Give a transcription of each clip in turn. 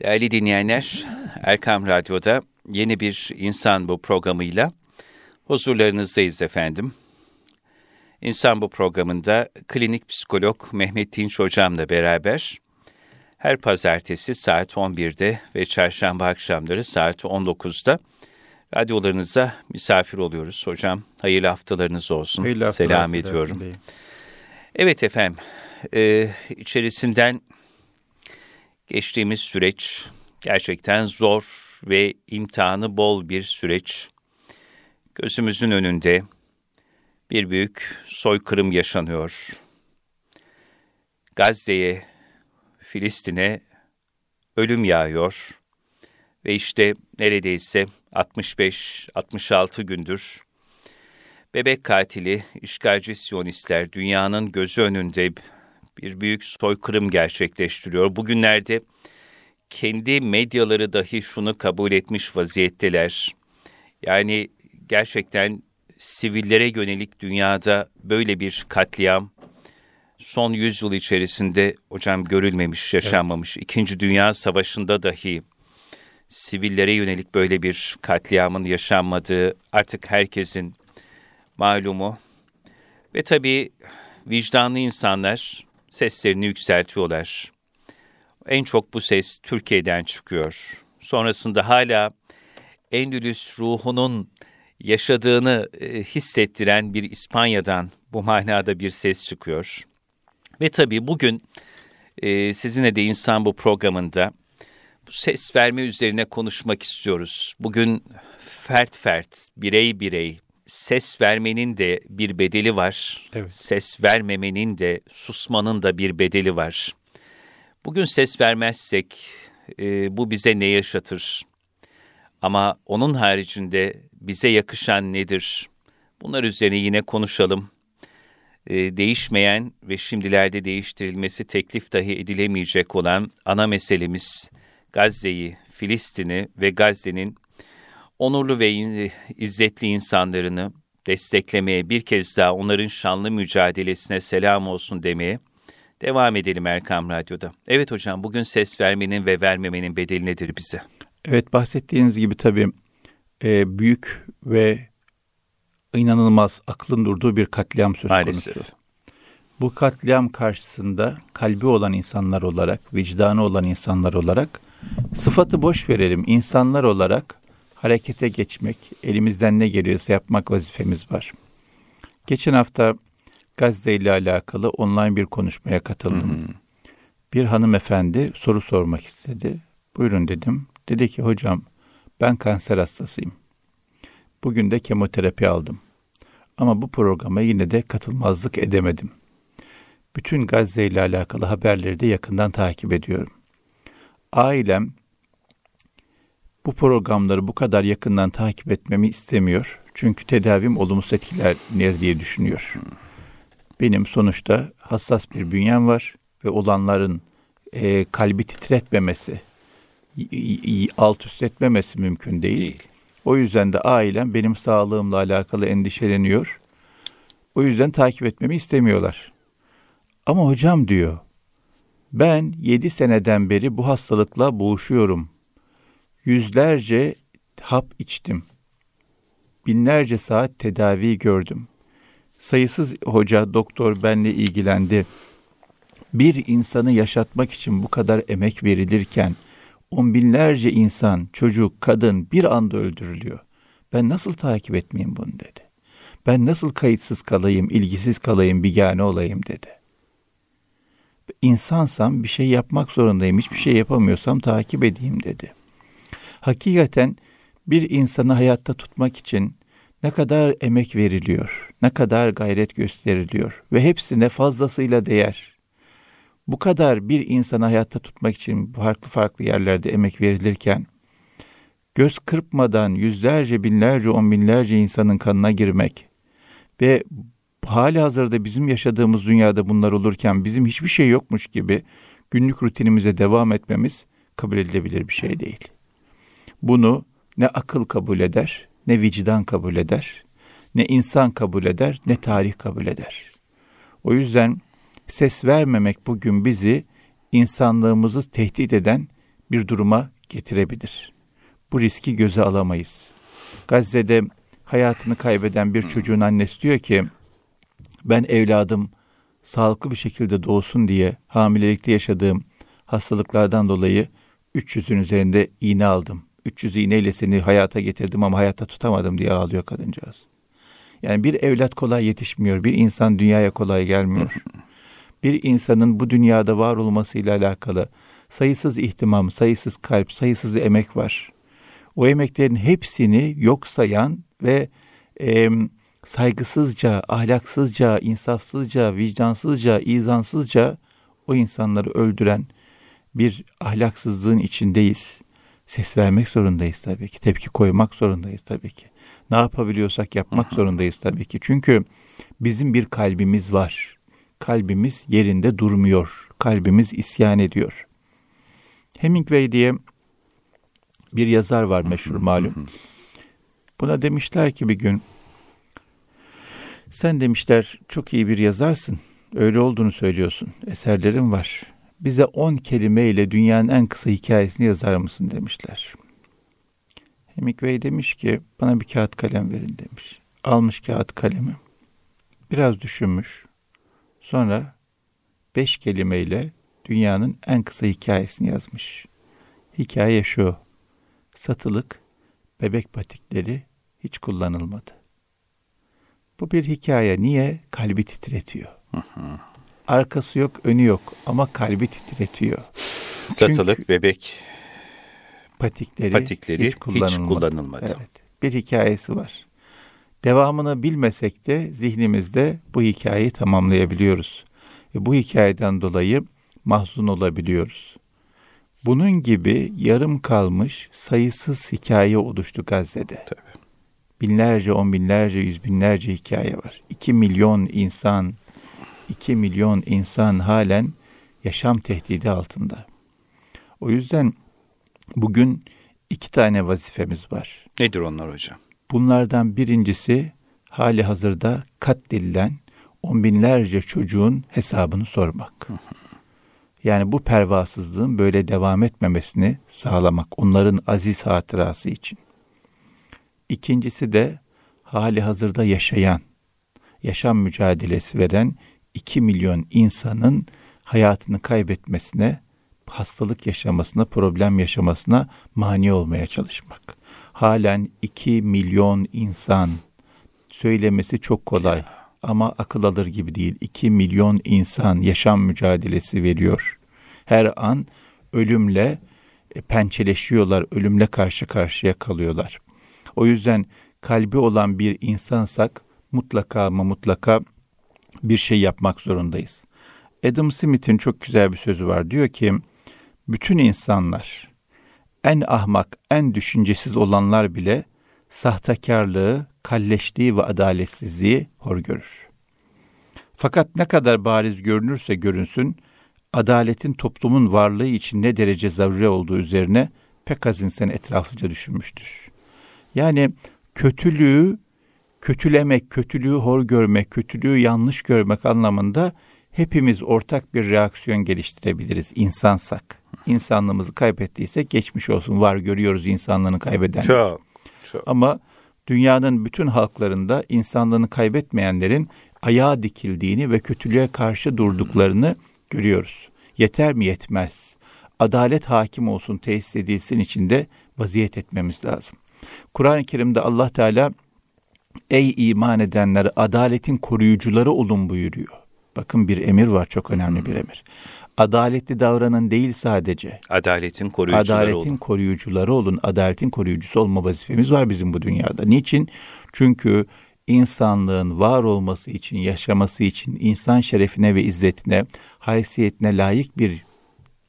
Değerli dinleyenler, Erkam Radyo'da yeni bir İnsan Bu programıyla huzurlarınızdayız efendim. İnsan Bu programında klinik psikolog Mehmet Dinç Hocam'la beraber her pazartesi saat 11'de ve çarşamba akşamları saat 19'da radyolarınıza misafir oluyoruz. Hocam hayırlı haftalarınız olsun. Hayırlı haftalar Selam ediyorum. Bey. Evet efendim, e, içerisinden geçtiğimiz süreç gerçekten zor ve imtihanı bol bir süreç. Gözümüzün önünde bir büyük soykırım yaşanıyor. Gazze'ye, Filistin'e ölüm yağıyor ve işte neredeyse 65-66 gündür bebek katili, işgalci siyonistler dünyanın gözü önünde bir büyük soykırım gerçekleştiriyor. Bugünlerde kendi medyaları dahi şunu kabul etmiş vaziyetteler. Yani gerçekten sivillere yönelik dünyada böyle bir katliam son yüzyıl içerisinde hocam görülmemiş, yaşanmamış. Evet. İkinci Dünya Savaşı'nda dahi sivillere yönelik böyle bir katliamın yaşanmadığı artık herkesin malumu. Ve tabii vicdanlı insanlar seslerini yükseltiyorlar. En çok bu ses Türkiye'den çıkıyor. Sonrasında hala Endülüs ruhunun yaşadığını e, hissettiren bir İspanya'dan bu manada bir ses çıkıyor. Ve tabii bugün e, sizinle de insan bu programında bu ses verme üzerine konuşmak istiyoruz. Bugün fert fert, birey birey, ses vermenin de bir bedeli var. Evet. Ses vermemenin de, susmanın da bir bedeli var. Bugün ses vermezsek e, bu bize ne yaşatır? Ama onun haricinde bize yakışan nedir? Bunlar üzerine yine konuşalım. E, değişmeyen ve şimdilerde değiştirilmesi teklif dahi edilemeyecek olan ana meselemiz Gazze'yi, Filistin'i ve Gazze'nin onurlu ve izzetli insanlarını desteklemeye, bir kez daha onların şanlı mücadelesine selam olsun demeye devam edelim Erkam Radyo'da. Evet hocam, bugün ses vermenin ve vermemenin bedeli nedir bize? Evet, bahsettiğiniz gibi tabii e, büyük ve inanılmaz aklın durduğu bir katliam söz Maalesef. konusu. Bu katliam karşısında kalbi olan insanlar olarak, vicdanı olan insanlar olarak, sıfatı boş verelim, insanlar olarak harekete geçmek, elimizden ne geliyorsa yapmak vazifemiz var. Geçen hafta Gazze ile alakalı online bir konuşmaya katıldım. Hı hı. Bir hanımefendi soru sormak istedi. Buyurun dedim. Dedi ki hocam ben kanser hastasıyım. Bugün de kemoterapi aldım. Ama bu programa yine de katılmazlık edemedim. Bütün Gazze ile alakalı haberleri de yakından takip ediyorum. Ailem bu programları bu kadar yakından takip etmemi istemiyor. Çünkü tedavim olumsuz etkilenir diye düşünüyor. Benim sonuçta hassas bir bünyem var ve olanların e, kalbi titretmemesi, alt üst etmemesi mümkün değil. değil. O yüzden de ailem benim sağlığımla alakalı endişeleniyor. O yüzden takip etmemi istemiyorlar. Ama hocam diyor, ben yedi seneden beri bu hastalıkla boğuşuyorum yüzlerce hap içtim. Binlerce saat tedavi gördüm. Sayısız hoca, doktor benle ilgilendi. Bir insanı yaşatmak için bu kadar emek verilirken on binlerce insan, çocuk, kadın bir anda öldürülüyor. Ben nasıl takip etmeyeyim bunu dedi. Ben nasıl kayıtsız kalayım, ilgisiz kalayım, bigane olayım dedi. İnsansam bir şey yapmak zorundayım. Hiçbir şey yapamıyorsam takip edeyim dedi hakikaten bir insanı hayatta tutmak için ne kadar emek veriliyor, ne kadar gayret gösteriliyor ve hepsine fazlasıyla değer. Bu kadar bir insanı hayatta tutmak için farklı farklı yerlerde emek verilirken, göz kırpmadan yüzlerce, binlerce, on binlerce insanın kanına girmek ve hali hazırda bizim yaşadığımız dünyada bunlar olurken bizim hiçbir şey yokmuş gibi günlük rutinimize devam etmemiz kabul edilebilir bir şey değil. Bunu ne akıl kabul eder, ne vicdan kabul eder, ne insan kabul eder, ne tarih kabul eder. O yüzden ses vermemek bugün bizi insanlığımızı tehdit eden bir duruma getirebilir. Bu riski göze alamayız. Gazze'de hayatını kaybeden bir çocuğun annesi diyor ki ben evladım sağlıklı bir şekilde doğsun diye hamilelikte yaşadığım hastalıklardan dolayı 300'ün üzerinde iğne aldım. 300 iğneyle seni hayata getirdim ama hayatta tutamadım diye ağlıyor kadıncağız. Yani bir evlat kolay yetişmiyor. Bir insan dünyaya kolay gelmiyor. Bir insanın bu dünyada var olmasıyla alakalı sayısız ihtimam, sayısız kalp, sayısız emek var. O emeklerin hepsini yok sayan ve e, saygısızca, ahlaksızca, insafsızca, vicdansızca, izansızca o insanları öldüren bir ahlaksızlığın içindeyiz. Ses vermek zorundayız tabii ki. Tepki koymak zorundayız tabii ki. Ne yapabiliyorsak yapmak zorundayız tabii ki. Çünkü bizim bir kalbimiz var. Kalbimiz yerinde durmuyor. Kalbimiz isyan ediyor. Hemingway diye bir yazar var meşhur malum. Buna demişler ki bir gün sen demişler çok iyi bir yazarsın. Öyle olduğunu söylüyorsun. Eserlerin var. Bize on kelimeyle dünyanın en kısa hikayesini yazar mısın demişler. Hemingway demiş ki bana bir kağıt kalem verin demiş. Almış kağıt kalemi. Biraz düşünmüş. Sonra beş kelimeyle dünyanın en kısa hikayesini yazmış. Hikaye şu. Satılık bebek patikleri hiç kullanılmadı. Bu bir hikaye. Niye? Kalbi titretiyor. Arkası yok, önü yok ama kalbi titretiyor. Satılık Çünkü bebek patikleri, patikleri hiç kullanılmadı. Hiç kullanılmadı. Evet, bir hikayesi var. Devamını bilmesek de zihnimizde bu hikayeyi tamamlayabiliyoruz. Ve bu hikayeden dolayı mahzun olabiliyoruz. Bunun gibi yarım kalmış sayısız hikaye oluştu Gazze'de. Tabii. Binlerce, on binlerce, yüz binlerce hikaye var. İki milyon insan, iki milyon insan halen yaşam tehdidi altında. O yüzden bugün iki tane vazifemiz var. Nedir onlar hocam? Bunlardan birincisi hali hazırda katledilen on binlerce çocuğun hesabını sormak. Yani bu pervasızlığın böyle devam etmemesini sağlamak onların aziz hatırası için. İkincisi de hali hazırda yaşayan, yaşam mücadelesi veren 2 milyon insanın hayatını kaybetmesine, hastalık yaşamasına, problem yaşamasına mani olmaya çalışmak. Halen 2 milyon insan söylemesi çok kolay ama akıl alır gibi değil. 2 milyon insan yaşam mücadelesi veriyor. Her an ölümle e, pençeleşiyorlar, ölümle karşı karşıya kalıyorlar. O yüzden kalbi olan bir insansak mutlaka ama mutlaka bir şey yapmak zorundayız. Adam Smith'in çok güzel bir sözü var. Diyor ki, bütün insanlar, en ahmak, en düşüncesiz olanlar bile sahtekarlığı, kalleşliği ve adaletsizliği hor görür. Fakat ne kadar bariz görünürse görünsün, adaletin toplumun varlığı için ne derece zaruri olduğu üzerine pek az insan etraflıca düşünmüştür. Yani kötülüğü kötülemek, kötülüğü hor görmek, kötülüğü yanlış görmek anlamında hepimiz ortak bir reaksiyon geliştirebiliriz insansak. İnsanlığımızı kaybettiysek geçmiş olsun var görüyoruz insanlığını kaybeden. Çok, çok. Ama dünyanın bütün halklarında insanlığını kaybetmeyenlerin ayağa dikildiğini ve kötülüğe karşı durduklarını görüyoruz. Yeter mi yetmez. Adalet hakim olsun tesis edilsin içinde vaziyet etmemiz lazım. Kur'an-ı Kerim'de Allah Teala ey iman edenler adaletin koruyucuları olun buyuruyor. Bakın bir emir var çok önemli bir emir. Adaletli davranın değil sadece. Adaletin koruyucuları adaletin olun. koruyucuları olun. Adaletin koruyucusu olma vazifemiz var bizim bu dünyada. Niçin? Çünkü insanlığın var olması için, yaşaması için, insan şerefine ve izzetine, haysiyetine layık bir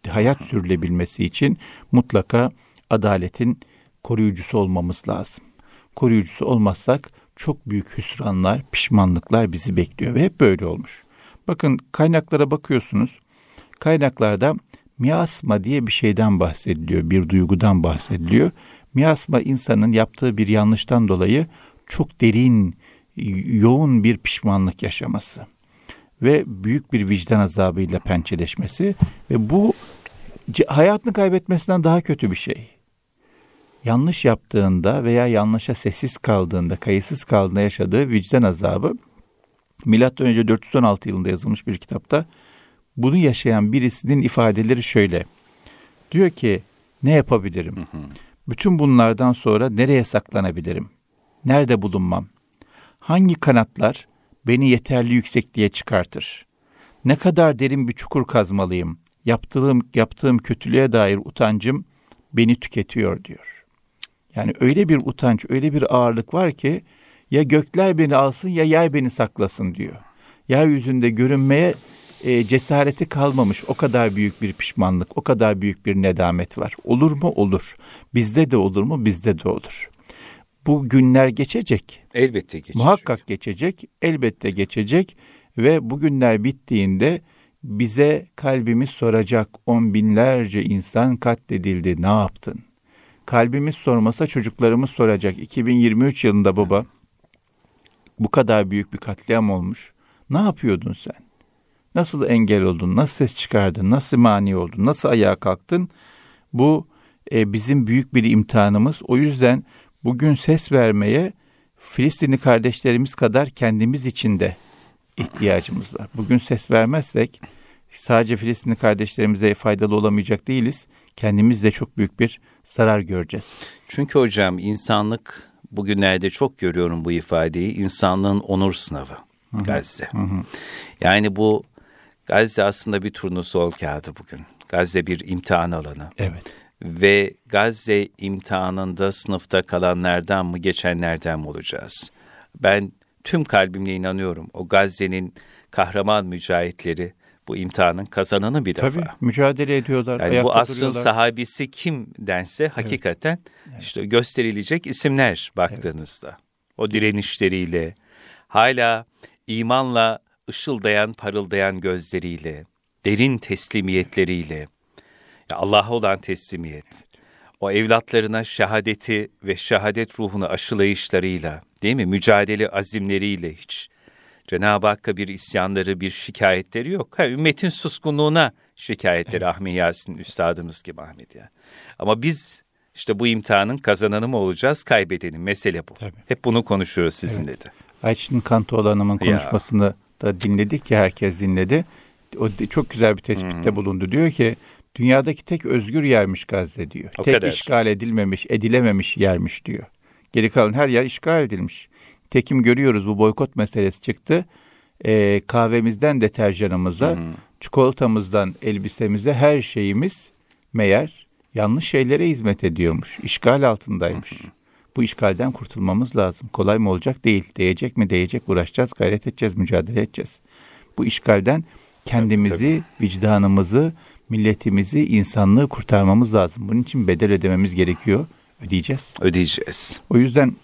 hayat sürülebilmesi için mutlaka adaletin koruyucusu olmamız lazım. Koruyucusu olmazsak çok büyük hüsranlar, pişmanlıklar bizi bekliyor ve hep böyle olmuş. Bakın kaynaklara bakıyorsunuz. Kaynaklarda miasma diye bir şeyden bahsediliyor, bir duygudan bahsediliyor. Miasma insanın yaptığı bir yanlıştan dolayı çok derin, yoğun bir pişmanlık yaşaması ve büyük bir vicdan azabıyla pençeleşmesi ve bu hayatını kaybetmesinden daha kötü bir şey. Yanlış yaptığında veya yanlışa sessiz kaldığında, kayıtsız kaldığında yaşadığı vicdan azabı Milattan önce 416 yılında yazılmış bir kitapta bunu yaşayan birisinin ifadeleri şöyle. Diyor ki ne yapabilirim? Hı hı. Bütün bunlardan sonra nereye saklanabilirim? Nerede bulunmam? Hangi kanatlar beni yeterli yüksekliğe çıkartır? Ne kadar derin bir çukur kazmalıyım? Yaptığım yaptığım kötülüğe dair utancım beni tüketiyor diyor. Yani öyle bir utanç, öyle bir ağırlık var ki ya gökler beni alsın ya yer beni saklasın diyor. Yeryüzünde görünmeye e, cesareti kalmamış. O kadar büyük bir pişmanlık, o kadar büyük bir nedamet var. Olur mu? Olur. Bizde de olur mu? Bizde de olur. Bu günler geçecek. Elbette geçecek. Muhakkak geçecek. Elbette geçecek. Ve bu günler bittiğinde bize kalbimiz soracak on binlerce insan katledildi ne yaptın? Kalbimiz sormasa çocuklarımız soracak 2023 yılında baba bu kadar büyük bir katliam olmuş. Ne yapıyordun sen? Nasıl engel oldun? Nasıl ses çıkardın? Nasıl mani oldun? Nasıl ayağa kalktın? Bu e, bizim büyük bir imtihanımız. O yüzden bugün ses vermeye Filistinli kardeşlerimiz kadar kendimiz için de ihtiyacımız var. Bugün ses vermezsek sadece Filistinli kardeşlerimize faydalı olamayacak değiliz. Kendimiz de çok büyük bir zarar göreceğiz. Çünkü hocam insanlık bugünlerde çok görüyorum bu ifadeyi. insanlığın onur sınavı hı Gazze. Hı hı. Yani bu Gazze aslında bir turnusol kağıdı bugün. Gazze bir imtihan alanı. Evet. Ve Gazze imtihanında sınıfta kalanlardan mı geçenlerden mi olacağız? Ben tüm kalbimle inanıyorum. O Gazze'nin kahraman mücahitleri bu imtihanın kazananı bir defa. Tabii mücadele ediyorlar. Yani bu asrın duruyorlar. sahabisi kim dense hakikaten evet. işte gösterilecek isimler baktığınızda. Evet. O direnişleriyle hala imanla ışıldayan, parıldayan gözleriyle, derin teslimiyetleriyle, Allah'a olan teslimiyet, o evlatlarına şehadeti ve şehadet ruhunu aşılayışlarıyla, değil mi? Mücadele azimleriyle hiç Cenab-ı Hakk'a bir isyanları, bir şikayetleri yok. Ha, ümmetin suskunluğuna şikayetleri evet. Ahmet Yasin Üstadımız gibi Ahmet ya. Ama biz işte bu imtihanın kazananı mı olacağız, kaybedeni mesele bu. Tabii. Hep bunu konuşuyoruz sizinle evet. de. Ayçin Kantoğlu Hanım'ın konuşmasını ya. da dinledik ki herkes dinledi. O çok güzel bir tespitte hmm. bulundu. Diyor ki dünyadaki tek özgür yermiş Gazze diyor. O tek kadar. işgal edilmemiş, edilememiş yermiş diyor. Geri kalan her yer işgal edilmiş. Tekim görüyoruz bu boykot meselesi çıktı. E, kahvemizden deterjanımıza, hı çikolatamızdan elbisemize her şeyimiz meğer yanlış şeylere hizmet ediyormuş. İşgal altındaymış. Hı Bu işgalden kurtulmamız lazım. Kolay mı olacak? Değil. Değecek mi? Değecek. Uğraşacağız, gayret edeceğiz, mücadele edeceğiz. Bu işgalden kendimizi, tabii, tabii. vicdanımızı, milletimizi, insanlığı kurtarmamız lazım. Bunun için bedel ödememiz gerekiyor. Ödeyeceğiz. Ödeyeceğiz. O yüzden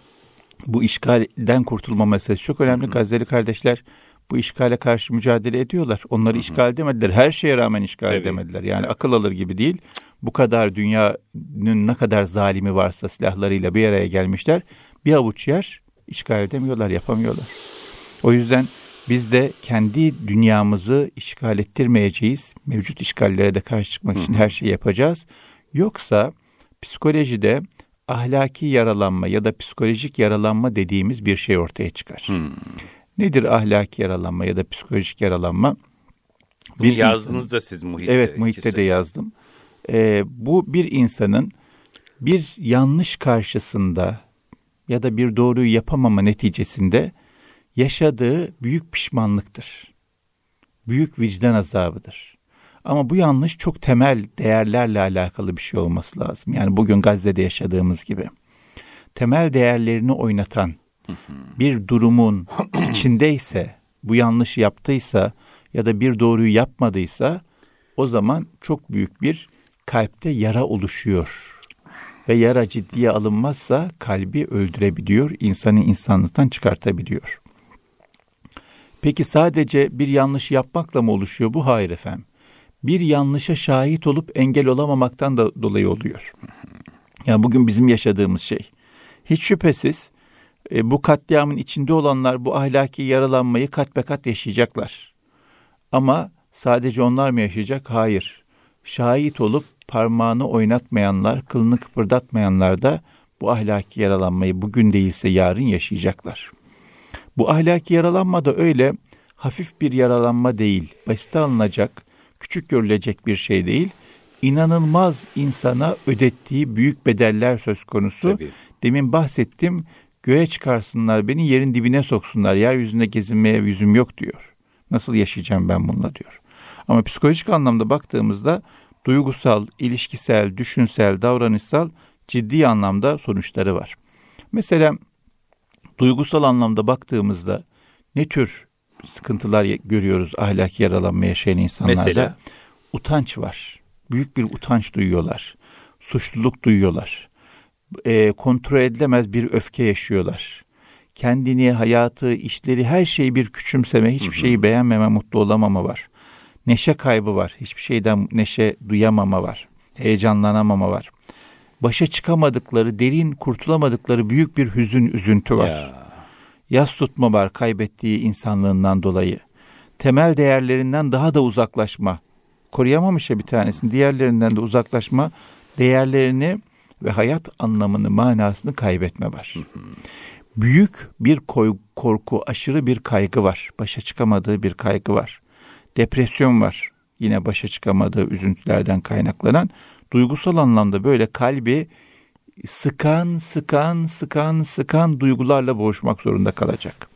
bu işgalden kurtulma meselesi çok önemli. Hı hı. Gazze'li kardeşler bu işgale karşı mücadele ediyorlar. Onları hı hı. işgal demediler. Her şeye rağmen işgal Tabii. edemediler. Yani evet. akıl alır gibi değil. Bu kadar dünyanın ne kadar zalimi varsa silahlarıyla bir araya gelmişler. Bir avuç yer işgal edemiyorlar, yapamıyorlar. O yüzden biz de kendi dünyamızı işgal ettirmeyeceğiz. Mevcut işgallere de karşı çıkmak için her şeyi yapacağız. Yoksa psikolojide ahlaki yaralanma ya da psikolojik yaralanma dediğimiz bir şey ortaya çıkar. Hmm. Nedir ahlaki yaralanma ya da psikolojik yaralanma? Bunu bir yazdınız insanın, da siz muhitte. Evet muhitte de yazdım. Ee, bu bir insanın bir yanlış karşısında ya da bir doğruyu yapamama neticesinde yaşadığı büyük pişmanlıktır. Büyük vicdan azabıdır. Ama bu yanlış çok temel değerlerle alakalı bir şey olması lazım. Yani bugün Gazze'de yaşadığımız gibi. Temel değerlerini oynatan bir durumun içindeyse, bu yanlışı yaptıysa ya da bir doğruyu yapmadıysa o zaman çok büyük bir kalpte yara oluşuyor. Ve yara ciddiye alınmazsa kalbi öldürebiliyor, insanı insanlıktan çıkartabiliyor. Peki sadece bir yanlış yapmakla mı oluşuyor bu? Hayır efendim bir yanlışa şahit olup engel olamamaktan da dolayı oluyor. Yani bugün bizim yaşadığımız şey. Hiç şüphesiz e, bu katliamın içinde olanlar bu ahlaki yaralanmayı kat be kat yaşayacaklar. Ama sadece onlar mı yaşayacak? Hayır. Şahit olup parmağını oynatmayanlar, kılını kıpırdatmayanlar da bu ahlaki yaralanmayı bugün değilse yarın yaşayacaklar. Bu ahlaki yaralanma da öyle hafif bir yaralanma değil, basite alınacak, küçük görülecek bir şey değil. İnanılmaz insana ödettiği büyük bedeller söz konusu. Tabii. Demin bahsettim, göğe çıkarsınlar beni yerin dibine soksunlar, yeryüzünde gezinmeye yüzüm yok diyor. Nasıl yaşayacağım ben bununla diyor. Ama psikolojik anlamda baktığımızda duygusal, ilişkisel, düşünsel, davranışsal ciddi anlamda sonuçları var. Mesela duygusal anlamda baktığımızda ne tür sıkıntılar görüyoruz ahlaki yaralanma yaşayan insanlarda? Mesela? Utanç var. Büyük bir utanç duyuyorlar. Suçluluk duyuyorlar. E, kontrol edilemez bir öfke yaşıyorlar. Kendini, hayatı, işleri, her şeyi bir küçümseme, hiçbir şeyi beğenmeme, mutlu olamama var. Neşe kaybı var. Hiçbir şeyden neşe duyamama var. Heyecanlanamama var. Başa çıkamadıkları, derin kurtulamadıkları büyük bir hüzün, üzüntü var. Ya. Yas tutma var kaybettiği insanlığından dolayı. Temel değerlerinden daha da uzaklaşma. Koruyamamış ya bir tanesini, diğerlerinden de uzaklaşma. Değerlerini ve hayat anlamını, manasını kaybetme var. Büyük bir korku, aşırı bir kaygı var. Başa çıkamadığı bir kaygı var. Depresyon var. Yine başa çıkamadığı üzüntülerden kaynaklanan duygusal anlamda böyle kalbi sıkan, sıkan, sıkan, sıkan duygularla boğuşmak zorunda kalacak.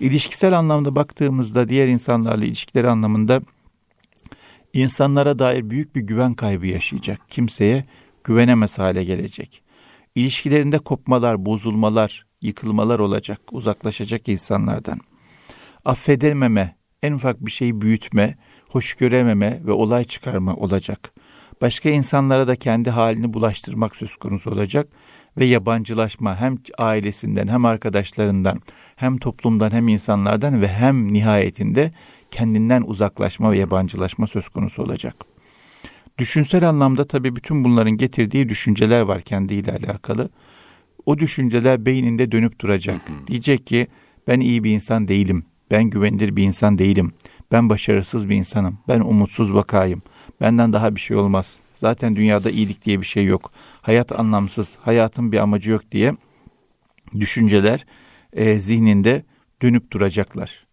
İlişkisel anlamda baktığımızda diğer insanlarla ilişkileri anlamında insanlara dair büyük bir güven kaybı yaşayacak. Kimseye güvenemez hale gelecek. İlişkilerinde kopmalar, bozulmalar, yıkılmalar olacak, uzaklaşacak insanlardan. Affedememe, en ufak bir şeyi büyütme, hoş görememe ve olay çıkarma olacak. Başka insanlara da kendi halini bulaştırmak söz konusu olacak ve yabancılaşma hem ailesinden hem arkadaşlarından hem toplumdan hem insanlardan ve hem nihayetinde kendinden uzaklaşma ve yabancılaşma söz konusu olacak. Düşünsel anlamda tabii bütün bunların getirdiği düşünceler var kendiyle alakalı. O düşünceler beyninde dönüp duracak. Diyecek ki ben iyi bir insan değilim. Ben güvenilir bir insan değilim. Ben başarısız bir insanım. Ben umutsuz vakayım. Benden daha bir şey olmaz. Zaten dünyada iyilik diye bir şey yok. Hayat anlamsız, hayatın bir amacı yok diye düşünceler e, zihninde dönüp duracaklar.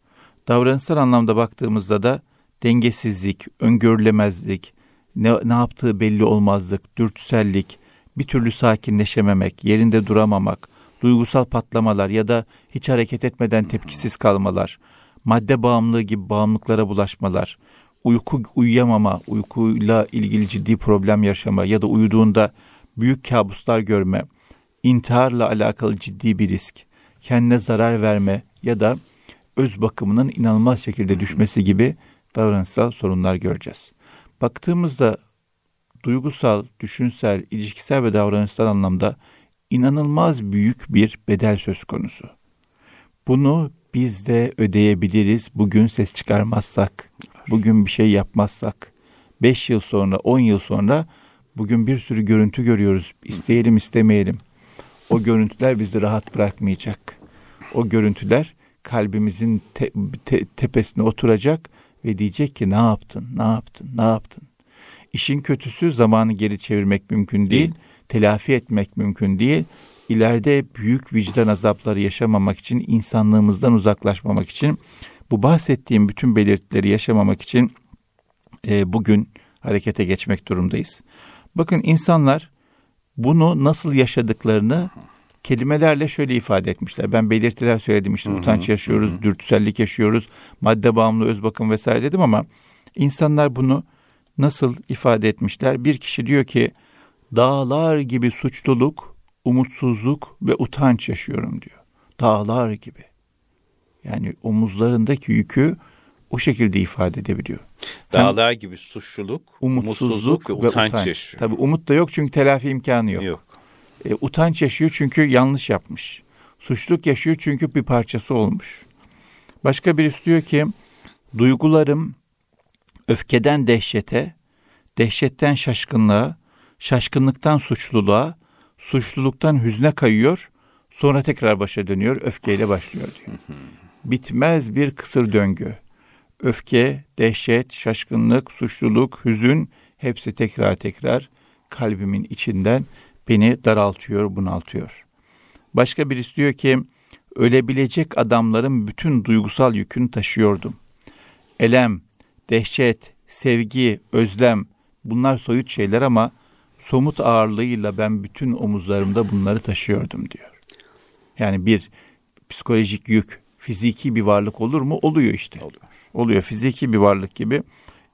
Davranışsal anlamda baktığımızda da dengesizlik, öngörülemezlik, ne, ne yaptığı belli olmazlık, dürtüsellik, bir türlü sakinleşememek, yerinde duramamak, duygusal patlamalar ya da hiç hareket etmeden tepkisiz kalmalar, madde bağımlılığı gibi bağımlılıklara bulaşmalar, uyku uyuyamama, uykuyla ilgili ciddi problem yaşama ya da uyuduğunda büyük kabuslar görme, intiharla alakalı ciddi bir risk, kendine zarar verme ya da öz bakımının inanılmaz şekilde düşmesi gibi davranışsal sorunlar göreceğiz. Baktığımızda duygusal, düşünsel, ilişkisel ve davranışsal anlamda inanılmaz büyük bir bedel söz konusu. Bunu biz de ödeyebiliriz bugün ses çıkarmazsak, bugün bir şey yapmazsak. Beş yıl sonra, on yıl sonra bugün bir sürü görüntü görüyoruz. İsteyelim istemeyelim. O görüntüler bizi rahat bırakmayacak. O görüntüler kalbimizin te, te, tepesine oturacak ve diyecek ki ne yaptın, ne yaptın, ne yaptın. İşin kötüsü zamanı geri çevirmek mümkün değil. telafi etmek mümkün değil ileride büyük vicdan azapları yaşamamak için, insanlığımızdan uzaklaşmamak için, bu bahsettiğim bütün belirtileri yaşamamak için e, bugün harekete geçmek durumdayız. Bakın insanlar bunu nasıl yaşadıklarını kelimelerle şöyle ifade etmişler. Ben belirtiler söyledim işte utanç yaşıyoruz, hı. dürtüsellik yaşıyoruz, madde bağımlı öz bakım vesaire dedim ama insanlar bunu nasıl ifade etmişler? Bir kişi diyor ki dağlar gibi suçluluk umutsuzluk ve utanç yaşıyorum diyor. Dağlar gibi. Yani omuzlarındaki yükü o şekilde ifade edebiliyor. Dağlar Hem gibi suçluluk, umutsuzluk, umutsuzluk ve, ve utanç, utanç yaşıyor. Tabii umut da yok çünkü telafi imkanı yok. Yok. E, utanç yaşıyor çünkü yanlış yapmış. Suçluluk yaşıyor çünkü bir parçası olmuş. Başka birisi diyor ki duygularım öfkeden dehşete, dehşetten şaşkınlığa, şaşkınlıktan suçluluğa, suçluluktan hüzne kayıyor, sonra tekrar başa dönüyor, öfkeyle başlıyor diyor. Bitmez bir kısır döngü. Öfke, dehşet, şaşkınlık, suçluluk, hüzün hepsi tekrar tekrar kalbimin içinden beni daraltıyor, bunaltıyor. Başka birisi diyor ki ölebilecek adamların bütün duygusal yükünü taşıyordum. Elem, dehşet, sevgi, özlem bunlar soyut şeyler ama somut ağırlığıyla ben bütün omuzlarımda bunları taşıyordum diyor. Yani bir psikolojik yük, fiziki bir varlık olur mu? Oluyor işte. Oluyor. Oluyor. Fiziki bir varlık gibi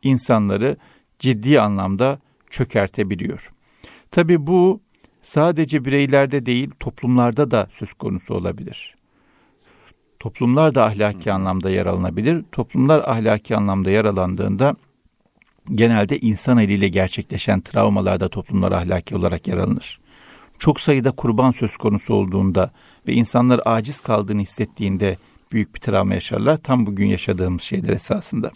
insanları ciddi anlamda çökertebiliyor. Tabi bu sadece bireylerde değil toplumlarda da söz konusu olabilir. Toplumlar da ahlaki anlamda yaralanabilir. Toplumlar ahlaki anlamda yaralandığında genelde insan eliyle gerçekleşen travmalarda toplumlar ahlaki olarak yaralanır. Çok sayıda kurban söz konusu olduğunda ve insanlar aciz kaldığını hissettiğinde büyük bir travma yaşarlar. Tam bugün yaşadığımız şeyler esasında.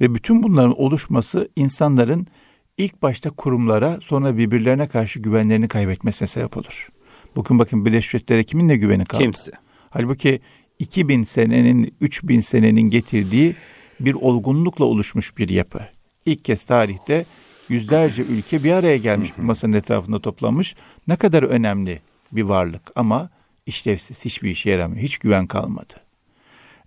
Ve bütün bunların oluşması insanların ilk başta kurumlara sonra birbirlerine karşı güvenlerini kaybetmesine sebep olur. Bugün bakın Birleşmiş Milletler'e kiminle güveni kaldı? Kimse. Halbuki 2000 senenin, 3000 senenin getirdiği bir olgunlukla oluşmuş bir yapı. İlk kez tarihte yüzlerce ülke bir araya gelmiş bir masanın etrafında toplanmış. Ne kadar önemli bir varlık ama işlevsiz, hiçbir işe yaramıyor. Hiç güven kalmadı.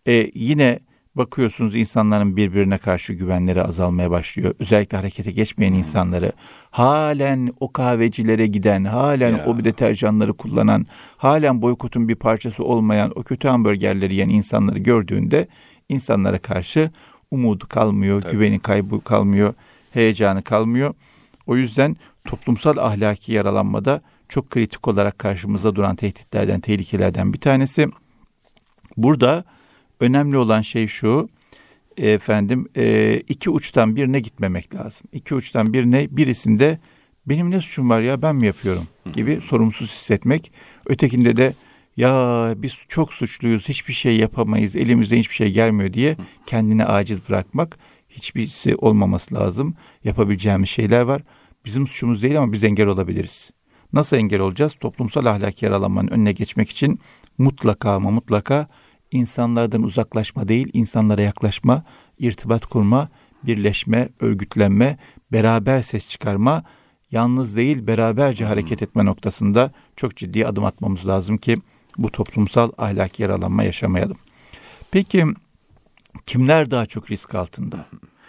E, yine bakıyorsunuz insanların birbirine karşı güvenleri azalmaya başlıyor. Özellikle harekete geçmeyen hmm. insanları halen o kahvecilere giden, halen ya. o deterjanları kullanan, halen boykotun bir parçası olmayan o kötü hamburgerleri yiyen insanları gördüğünde insanlara karşı umudu kalmıyor, Tabii. güveni kaybı kalmıyor, heyecanı kalmıyor. O yüzden toplumsal ahlaki yaralanmada çok kritik olarak karşımızda duran tehditlerden, tehlikelerden bir tanesi. Burada önemli olan şey şu, efendim e, iki uçtan birine gitmemek lazım. İki uçtan birine birisinde benim ne suçum var ya ben mi yapıyorum gibi sorumsuz hissetmek. Ötekinde de ya biz çok suçluyuz hiçbir şey yapamayız elimizden hiçbir şey gelmiyor diye kendini aciz bırakmak hiçbirisi olmaması lazım. Yapabileceğimiz şeyler var. Bizim suçumuz değil ama biz engel olabiliriz. Nasıl engel olacağız? Toplumsal ahlaki yaralanmanın önüne geçmek için mutlaka ama mutlaka insanlardan uzaklaşma değil, insanlara yaklaşma, irtibat kurma, birleşme, örgütlenme, beraber ses çıkarma, yalnız değil beraberce hmm. hareket etme noktasında çok ciddi adım atmamız lazım ki bu toplumsal ahlaki yaralanma yaşamayalım. Peki kimler daha çok risk altında?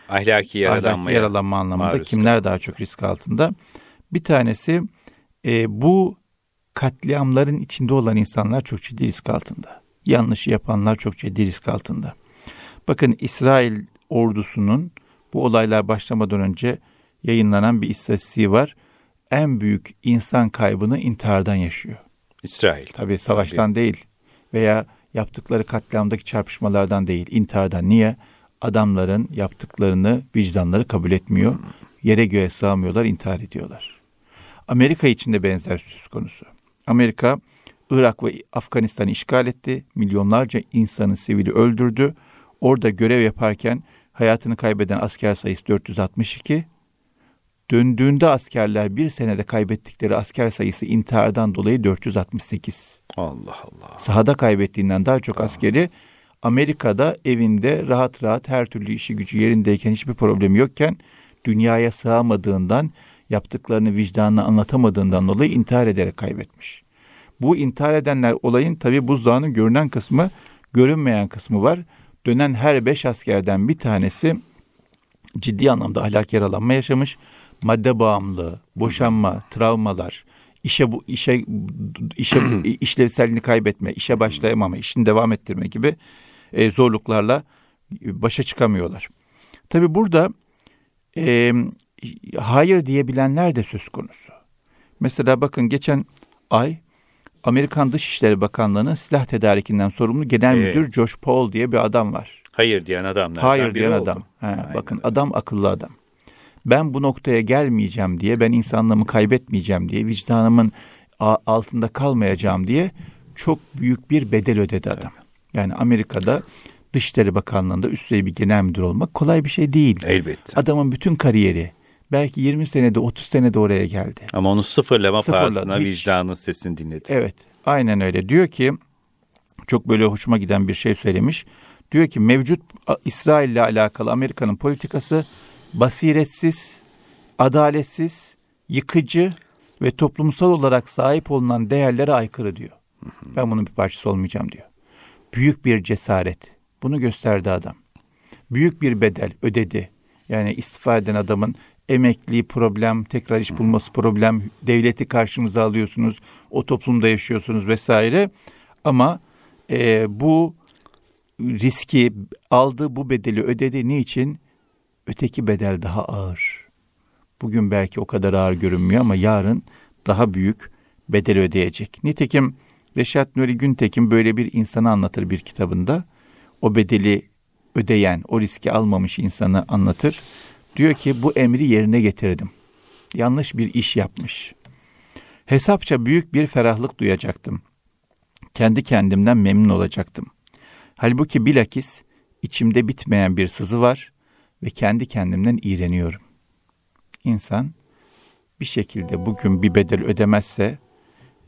Ahlaki yaralanma, ahlaki yaralanma anlamında kimler daha çok risk altında? Bir tanesi e, bu katliamların içinde olan insanlar çok ciddi risk altında. Yanlış yapanlar çok ciddi risk altında. Bakın İsrail ordusunun bu olaylar başlamadan önce yayınlanan bir istatistiği var. En büyük insan kaybını intihardan yaşıyor. İsrail. Tabii savaştan Tabii. değil veya yaptıkları katliamdaki çarpışmalardan değil, intihardan. Niye? Adamların yaptıklarını vicdanları kabul etmiyor. Yere göğe sığamıyorlar, intihar ediyorlar. Amerika için de benzer söz konusu. Amerika Irak ve Afganistan'ı işgal etti. Milyonlarca insanı sivili öldürdü. Orada görev yaparken hayatını kaybeden asker sayısı 462. Döndüğünde askerler bir senede kaybettikleri asker sayısı intihardan dolayı 468. Allah Allah. Sahada kaybettiğinden daha çok askeri Amerika'da evinde rahat rahat her türlü işi gücü yerindeyken hiçbir problemi yokken dünyaya sığamadığından yaptıklarını vicdanına anlatamadığından dolayı intihar ederek kaybetmiş. Bu intihar edenler olayın tabi buzdağının görünen kısmı, görünmeyen kısmı var. Dönen her beş askerden bir tanesi ciddi anlamda ahlak yaralanma yaşamış. Madde bağımlılığı, boşanma, travmalar, işe bu işe işe işlevselliğini kaybetme, işe başlayamama, işini devam ettirme gibi e, zorluklarla başa çıkamıyorlar. Tabi burada e, hayır diyebilenler de söz konusu. Mesela bakın geçen ay Amerikan Dışişleri Bakanlığı'nın silah tedarikinden sorumlu genel evet. müdür Josh Paul diye bir adam var. Hayır diyen adam. Hayır diyen adam. He, bakın adam akıllı adam. Ben bu noktaya gelmeyeceğim diye, ben insanlığımı kaybetmeyeceğim diye, vicdanımın altında kalmayacağım diye çok büyük bir bedel ödedi adam. Yani Amerika'da Dışişleri Bakanlığı'nda üst bir genel müdür olmak kolay bir şey değil. Elbette. Adamın bütün kariyeri, belki 20 senede 30 senede oraya geldi. Ama onu sıfırlama Sıfırladı. pahasına vicdanın sesini dinledi. Evet aynen öyle. Diyor ki çok böyle hoşuma giden bir şey söylemiş. Diyor ki mevcut İsrail ile alakalı Amerika'nın politikası basiretsiz adaletsiz, yıkıcı ve toplumsal olarak sahip olunan değerlere aykırı diyor. Ben bunun bir parçası olmayacağım diyor. Büyük bir cesaret. Bunu gösterdi adam. Büyük bir bedel ödedi. Yani istifa eden adamın emekli problem, tekrar iş bulması problem, devleti karşınıza alıyorsunuz, o toplumda yaşıyorsunuz vesaire. Ama e, bu riski aldı, bu bedeli ödedi. Niçin? Öteki bedel daha ağır. Bugün belki o kadar ağır görünmüyor ama yarın daha büyük bedeli ödeyecek. Nitekim Reşat Nuri Güntekin böyle bir insanı anlatır bir kitabında. O bedeli ödeyen, o riski almamış insanı anlatır. Diyor ki bu emri yerine getirdim. Yanlış bir iş yapmış. Hesapça büyük bir ferahlık duyacaktım. Kendi kendimden memnun olacaktım. Halbuki bilakis içimde bitmeyen bir sızı var ve kendi kendimden iğreniyorum. İnsan bir şekilde bugün bir bedel ödemezse,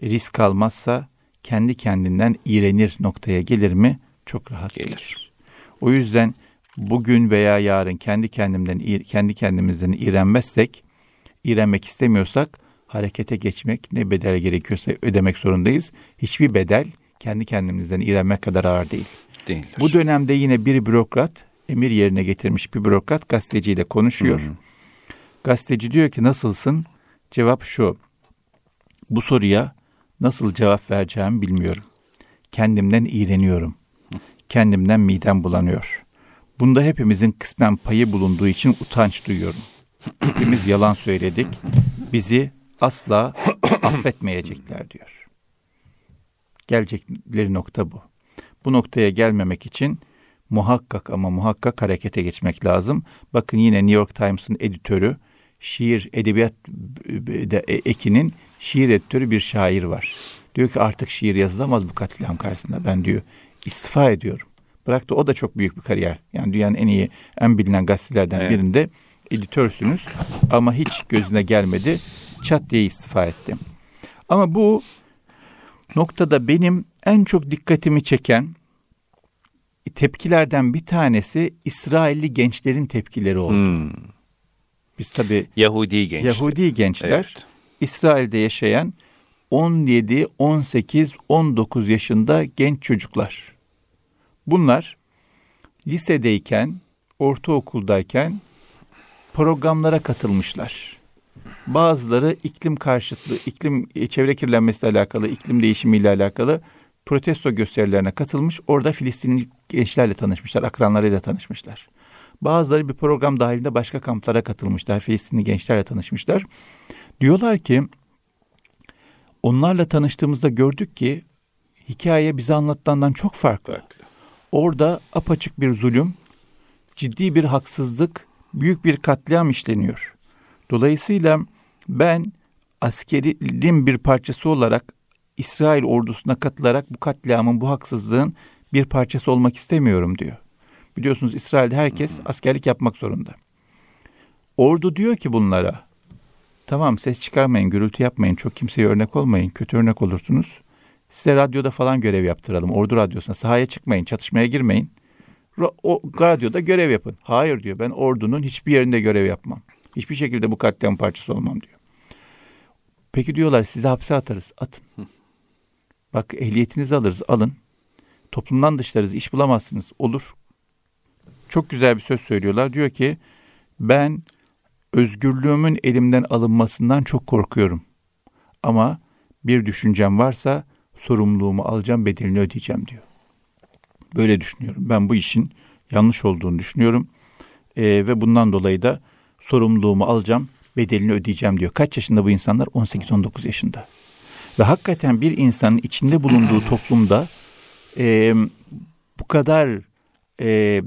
risk almazsa kendi kendinden iğrenir noktaya gelir mi? Çok rahat gelir. gelir. O yüzden bugün veya yarın kendi kendimden kendi kendimizden iğrenmezsek, iğrenmek istemiyorsak harekete geçmek ne bedel gerekiyorsa ödemek zorundayız. Hiçbir bedel kendi kendimizden iğrenmek kadar ağır değil. Değildir. Bu dönemde yine bir bürokrat, emir yerine getirmiş bir bürokrat gazeteciyle konuşuyor. Hı. Gazeteci diyor ki nasılsın? Cevap şu. Bu soruya nasıl cevap vereceğimi bilmiyorum. Kendimden iğreniyorum. Kendimden midem bulanıyor. Bunda hepimizin kısmen payı bulunduğu için utanç duyuyorum. Hepimiz yalan söyledik. Bizi asla affetmeyecekler diyor. Gelecekleri nokta bu. Bu noktaya gelmemek için muhakkak ama muhakkak harekete geçmek lazım. Bakın yine New York Times'ın editörü, şiir edebiyat ekinin şiir editörü bir şair var. Diyor ki artık şiir yazılamaz bu katliam karşısında. Ben diyor istifa ediyorum. Bıraktı o da çok büyük bir kariyer. Yani dünyanın en iyi, en bilinen gazetelerden evet. birinde editörsünüz. Ama hiç gözüne gelmedi. Çat diye istifa etti. Ama bu noktada benim en çok dikkatimi çeken tepkilerden bir tanesi İsrailli gençlerin tepkileri oldu. Hmm. Biz tabi Yahudi gençler. Yahudi gençler evet. İsrail'de yaşayan 17, 18, 19 yaşında genç çocuklar. Bunlar lisedeyken, ortaokuldayken programlara katılmışlar. Bazıları iklim karşıtlığı, iklim e, çevre kirlenmesiyle alakalı, iklim değişimiyle alakalı protesto gösterilerine katılmış. Orada Filistinli gençlerle tanışmışlar, akranlarıyla tanışmışlar. Bazıları bir program dahilinde başka kamplara katılmışlar. Filistinli gençlerle tanışmışlar. Diyorlar ki onlarla tanıştığımızda gördük ki hikaye bize anlattığından çok farklı. farklı. Orada apaçık bir zulüm, ciddi bir haksızlık, büyük bir katliam işleniyor. Dolayısıyla ben askerin bir parçası olarak İsrail ordusuna katılarak bu katliamın, bu haksızlığın bir parçası olmak istemiyorum diyor. Biliyorsunuz İsrail'de herkes askerlik yapmak zorunda. Ordu diyor ki bunlara, tamam ses çıkarmayın, gürültü yapmayın, çok kimseye örnek olmayın, kötü örnek olursunuz. Size radyoda falan görev yaptıralım, ordu radyosuna. Sahaya çıkmayın, çatışmaya girmeyin. O radyoda görev yapın. Hayır diyor, ben ordunun hiçbir yerinde görev yapmam. Hiçbir şekilde bu katliam parçası olmam diyor. Peki diyorlar sizi hapse atarız. Atın. Bak ehliyetinizi alırız. Alın. Toplumdan dışlarız. iş bulamazsınız. Olur. Çok güzel bir söz söylüyorlar. Diyor ki ben özgürlüğümün elimden alınmasından çok korkuyorum. Ama bir düşüncem varsa sorumluluğumu alacağım, bedelini ödeyeceğim diyor. Böyle düşünüyorum. Ben bu işin yanlış olduğunu düşünüyorum. Ee, ve bundan dolayı da sorumluluğumu alacağım, bedelini ödeyeceğim diyor. Kaç yaşında bu insanlar? 18-19 yaşında. Ve hakikaten bir insanın içinde bulunduğu toplumda e, bu kadar e,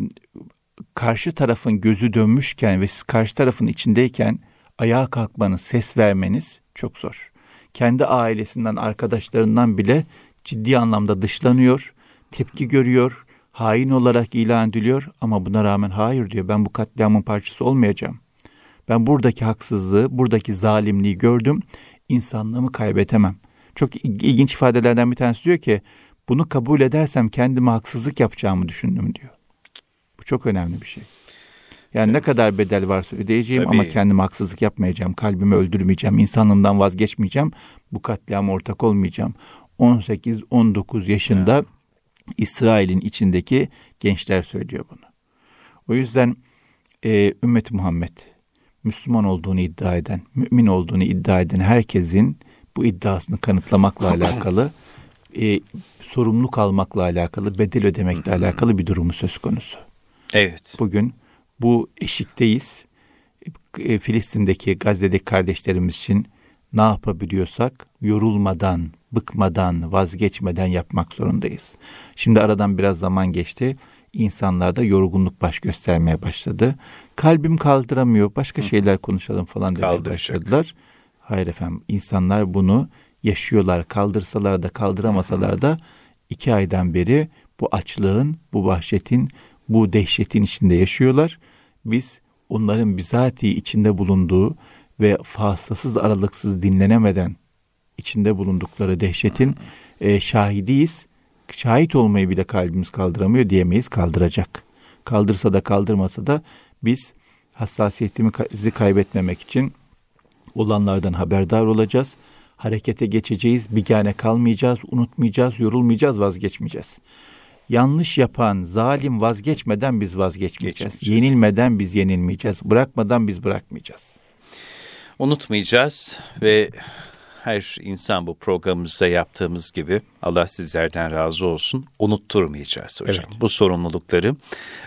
karşı tarafın gözü dönmüşken ve siz karşı tarafın içindeyken ayağa kalkmanız, ses vermeniz çok zor. Kendi ailesinden, arkadaşlarından bile ciddi anlamda dışlanıyor, tepki görüyor, hain olarak ilan ediliyor ama buna rağmen hayır diyor ben bu katliamın parçası olmayacağım. Ben buradaki haksızlığı, buradaki zalimliği gördüm. İnsanlığımı kaybetemem. Çok ilginç ifadelerden bir tanesi diyor ki bunu kabul edersem kendime haksızlık yapacağımı düşündüm diyor. Bu çok önemli bir şey. Yani evet. ne kadar bedel varsa ödeyeceğim Tabii. ama kendime haksızlık yapmayacağım. Kalbimi öldürmeyeceğim. insanlığımdan vazgeçmeyeceğim. Bu katliama ortak olmayacağım. 18-19 yaşında evet. İsrail'in içindeki gençler söylüyor bunu. O yüzden e, ümmeti Muhammed Müslüman olduğunu iddia eden, mümin olduğunu iddia eden herkesin bu iddiasını kanıtlamakla alakalı, e, sorumluluk almakla alakalı, bedel ödemekle alakalı bir durumu söz konusu. Evet. Bugün bu eşikteyiz. E, Filistin'deki, Gazze'deki kardeşlerimiz için ne yapabiliyorsak yorulmadan, bıkmadan, vazgeçmeden yapmak zorundayız. Şimdi aradan biraz zaman geçti. İnsanlarda yorgunluk baş göstermeye başladı. Kalbim kaldıramıyor, başka Hı. şeyler konuşalım falan demeye başladılar. Hayır efendim, insanlar bunu yaşıyorlar. Kaldırsalar da kaldıramasalar da iki aydan beri bu açlığın, bu vahşetin, bu dehşetin içinde yaşıyorlar. Biz onların bizatihi içinde bulunduğu ve faslasız aralıksız dinlenemeden içinde bulundukları dehşetin e, şahidiyiz. Şahit olmayı bile kalbimiz kaldıramıyor diyemeyiz. Kaldıracak. Kaldırsa da kaldırmasa da biz hassasiyetimizi kaybetmemek için olanlardan haberdar olacağız. Harekete geçeceğiz, bigane kalmayacağız, unutmayacağız, yorulmayacağız, vazgeçmeyeceğiz. Yanlış yapan zalim vazgeçmeden biz vazgeçmeyeceğiz. Yenilmeden biz yenilmeyeceğiz. Bırakmadan biz bırakmayacağız. Unutmayacağız ve her insan bu programımızda yaptığımız gibi Allah sizlerden razı olsun unutturmayacağız hocam. Evet. Bu sorumlulukları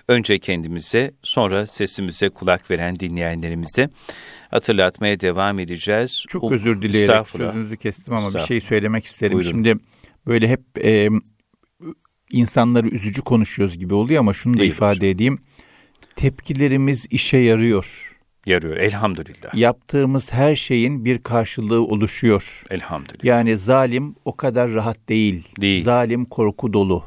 önce kendimize sonra sesimize kulak veren dinleyenlerimize hatırlatmaya devam edeceğiz. Çok özür dileyerek sözünüzü kestim ama bir şey söylemek isterim. Buyurun. Şimdi böyle hep e, insanları üzücü konuşuyoruz gibi oluyor ama şunu da Değil ifade hocam. edeyim. Tepkilerimiz işe yarıyor yarıyor elhamdülillah. Yaptığımız her şeyin bir karşılığı oluşuyor. Elhamdülillah. Yani zalim o kadar rahat değil. Değil. Zalim korku dolu.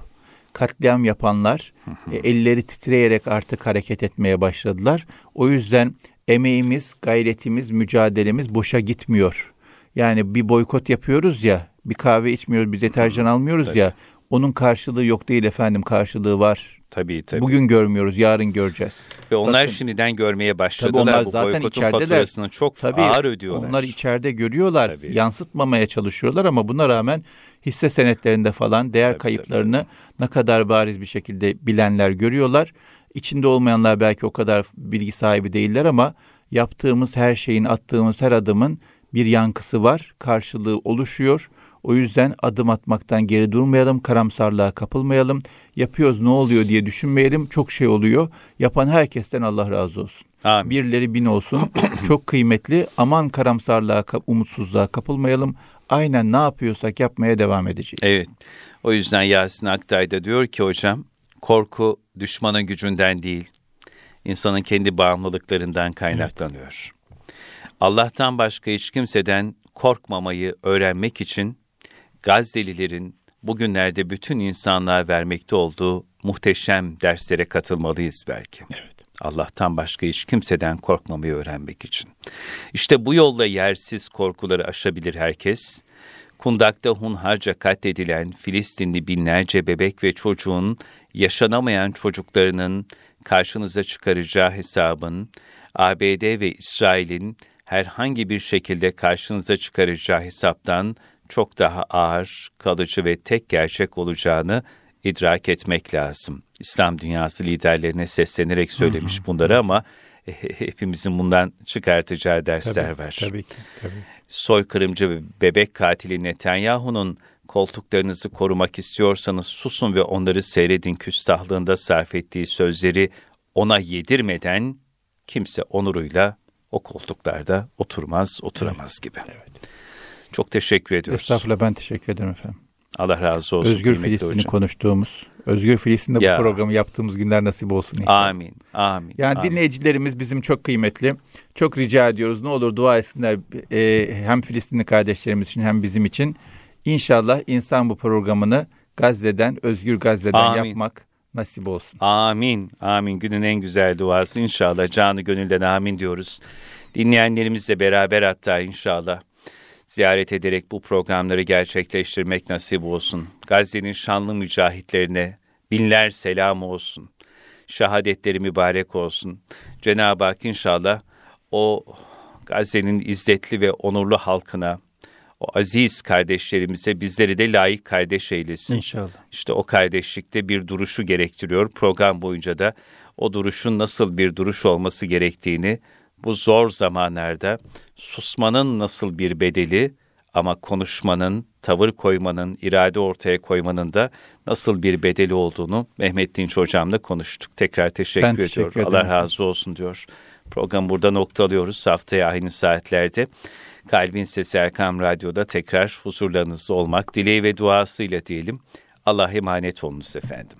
Katliam yapanlar e, elleri titreyerek artık hareket etmeye başladılar. O yüzden emeğimiz, gayretimiz, mücadelemiz boşa gitmiyor. Yani bir boykot yapıyoruz ya, bir kahve içmiyoruz, bir deterjan almıyoruz Tabii. ya. Onun karşılığı yok değil efendim, karşılığı var. Tabii tabii. Bugün görmüyoruz, yarın göreceğiz. Ve onlar Bakın, şimdiden görmeye başladılar. Tabii onlar Bu zaten içerideler. çok tabii, ağır ödüyorlar. Onlar içeride görüyorlar, tabii. yansıtmamaya çalışıyorlar ama buna rağmen hisse senetlerinde falan değer tabii, kayıplarını tabii. ne kadar bariz bir şekilde bilenler görüyorlar. İçinde olmayanlar belki o kadar bilgi sahibi değiller ama yaptığımız her şeyin, attığımız her adımın bir yankısı var, karşılığı oluşuyor o yüzden adım atmaktan geri durmayalım, karamsarlığa kapılmayalım. Yapıyoruz ne oluyor diye düşünmeyelim. Çok şey oluyor. Yapan herkesten Allah razı olsun. Amin. Birleri bin olsun. Çok kıymetli. Aman karamsarlığa, umutsuzluğa kapılmayalım. Aynen ne yapıyorsak yapmaya devam edeceğiz. Evet. O yüzden Yasin Aktay da diyor ki hocam, korku düşmanın gücünden değil, insanın kendi bağımlılıklarından kaynaklanıyor. Evet. Allah'tan başka hiç kimseden korkmamayı öğrenmek için Gazze'lilerin bugünlerde bütün insanlığa vermekte olduğu muhteşem derslere katılmalıyız belki. Evet. Allah'tan başka hiç kimseden korkmamayı öğrenmek için. İşte bu yolla yersiz korkuları aşabilir herkes. Kundak'ta hunharca katledilen Filistinli binlerce bebek ve çocuğun yaşanamayan çocuklarının karşınıza çıkaracağı hesabın, ABD ve İsrail'in herhangi bir şekilde karşınıza çıkaracağı hesaptan çok daha ağır, kalıcı ve tek gerçek olacağını idrak etmek lazım. İslam dünyası liderlerine seslenerek söylemiş bunları ama hepimizin bundan çıkartacağı dersler tabii, var. Tabii ki. Tabii. Soykırımcı ve bebek katili Netanyahu'nun koltuklarınızı korumak istiyorsanız susun ve onları seyredin küstahlığında sarf ettiği sözleri ona yedirmeden kimse onuruyla o koltuklarda oturmaz, oturamaz gibi. Evet. Çok teşekkür ediyoruz. Estağfurullah ben teşekkür ederim efendim. Allah razı olsun. Özgür Filistin'i konuştuğumuz, Özgür Filistin'de ya. bu programı yaptığımız günler nasip olsun inşallah. Amin, amin. Yani amin. dinleyicilerimiz bizim çok kıymetli. Çok rica ediyoruz ne olur dua etsinler e, hem Filistinli kardeşlerimiz için hem bizim için. İnşallah insan bu programını Gazze'den, Özgür Gazze'den amin. yapmak nasip olsun. Amin, amin. Günün en güzel duası inşallah. Canı gönülden amin diyoruz. Dinleyenlerimizle beraber hatta inşallah ziyaret ederek bu programları gerçekleştirmek nasip olsun. Gazze'nin şanlı mücahitlerine binler selam olsun. Şehadetleri mübarek olsun. Cenab-ı Hak inşallah o Gazze'nin izzetli ve onurlu halkına, o aziz kardeşlerimize bizleri de layık kardeş eylesin. İnşallah. İşte o kardeşlikte bir duruşu gerektiriyor. Program boyunca da o duruşun nasıl bir duruş olması gerektiğini bu zor zamanlarda susmanın nasıl bir bedeli ama konuşmanın, tavır koymanın, irade ortaya koymanın da nasıl bir bedeli olduğunu Mehmet Dinç hocamla konuştuk. Tekrar teşekkür ben ediyorum. Teşekkür Allah razı olsun diyor. Program burada noktalıyoruz. Haftaya aynı saatlerde Kalbin Sesi Erkam Radyo'da tekrar huzurlarınızda olmak dileği ve duasıyla diyelim. Allah'a emanet olunuz efendim.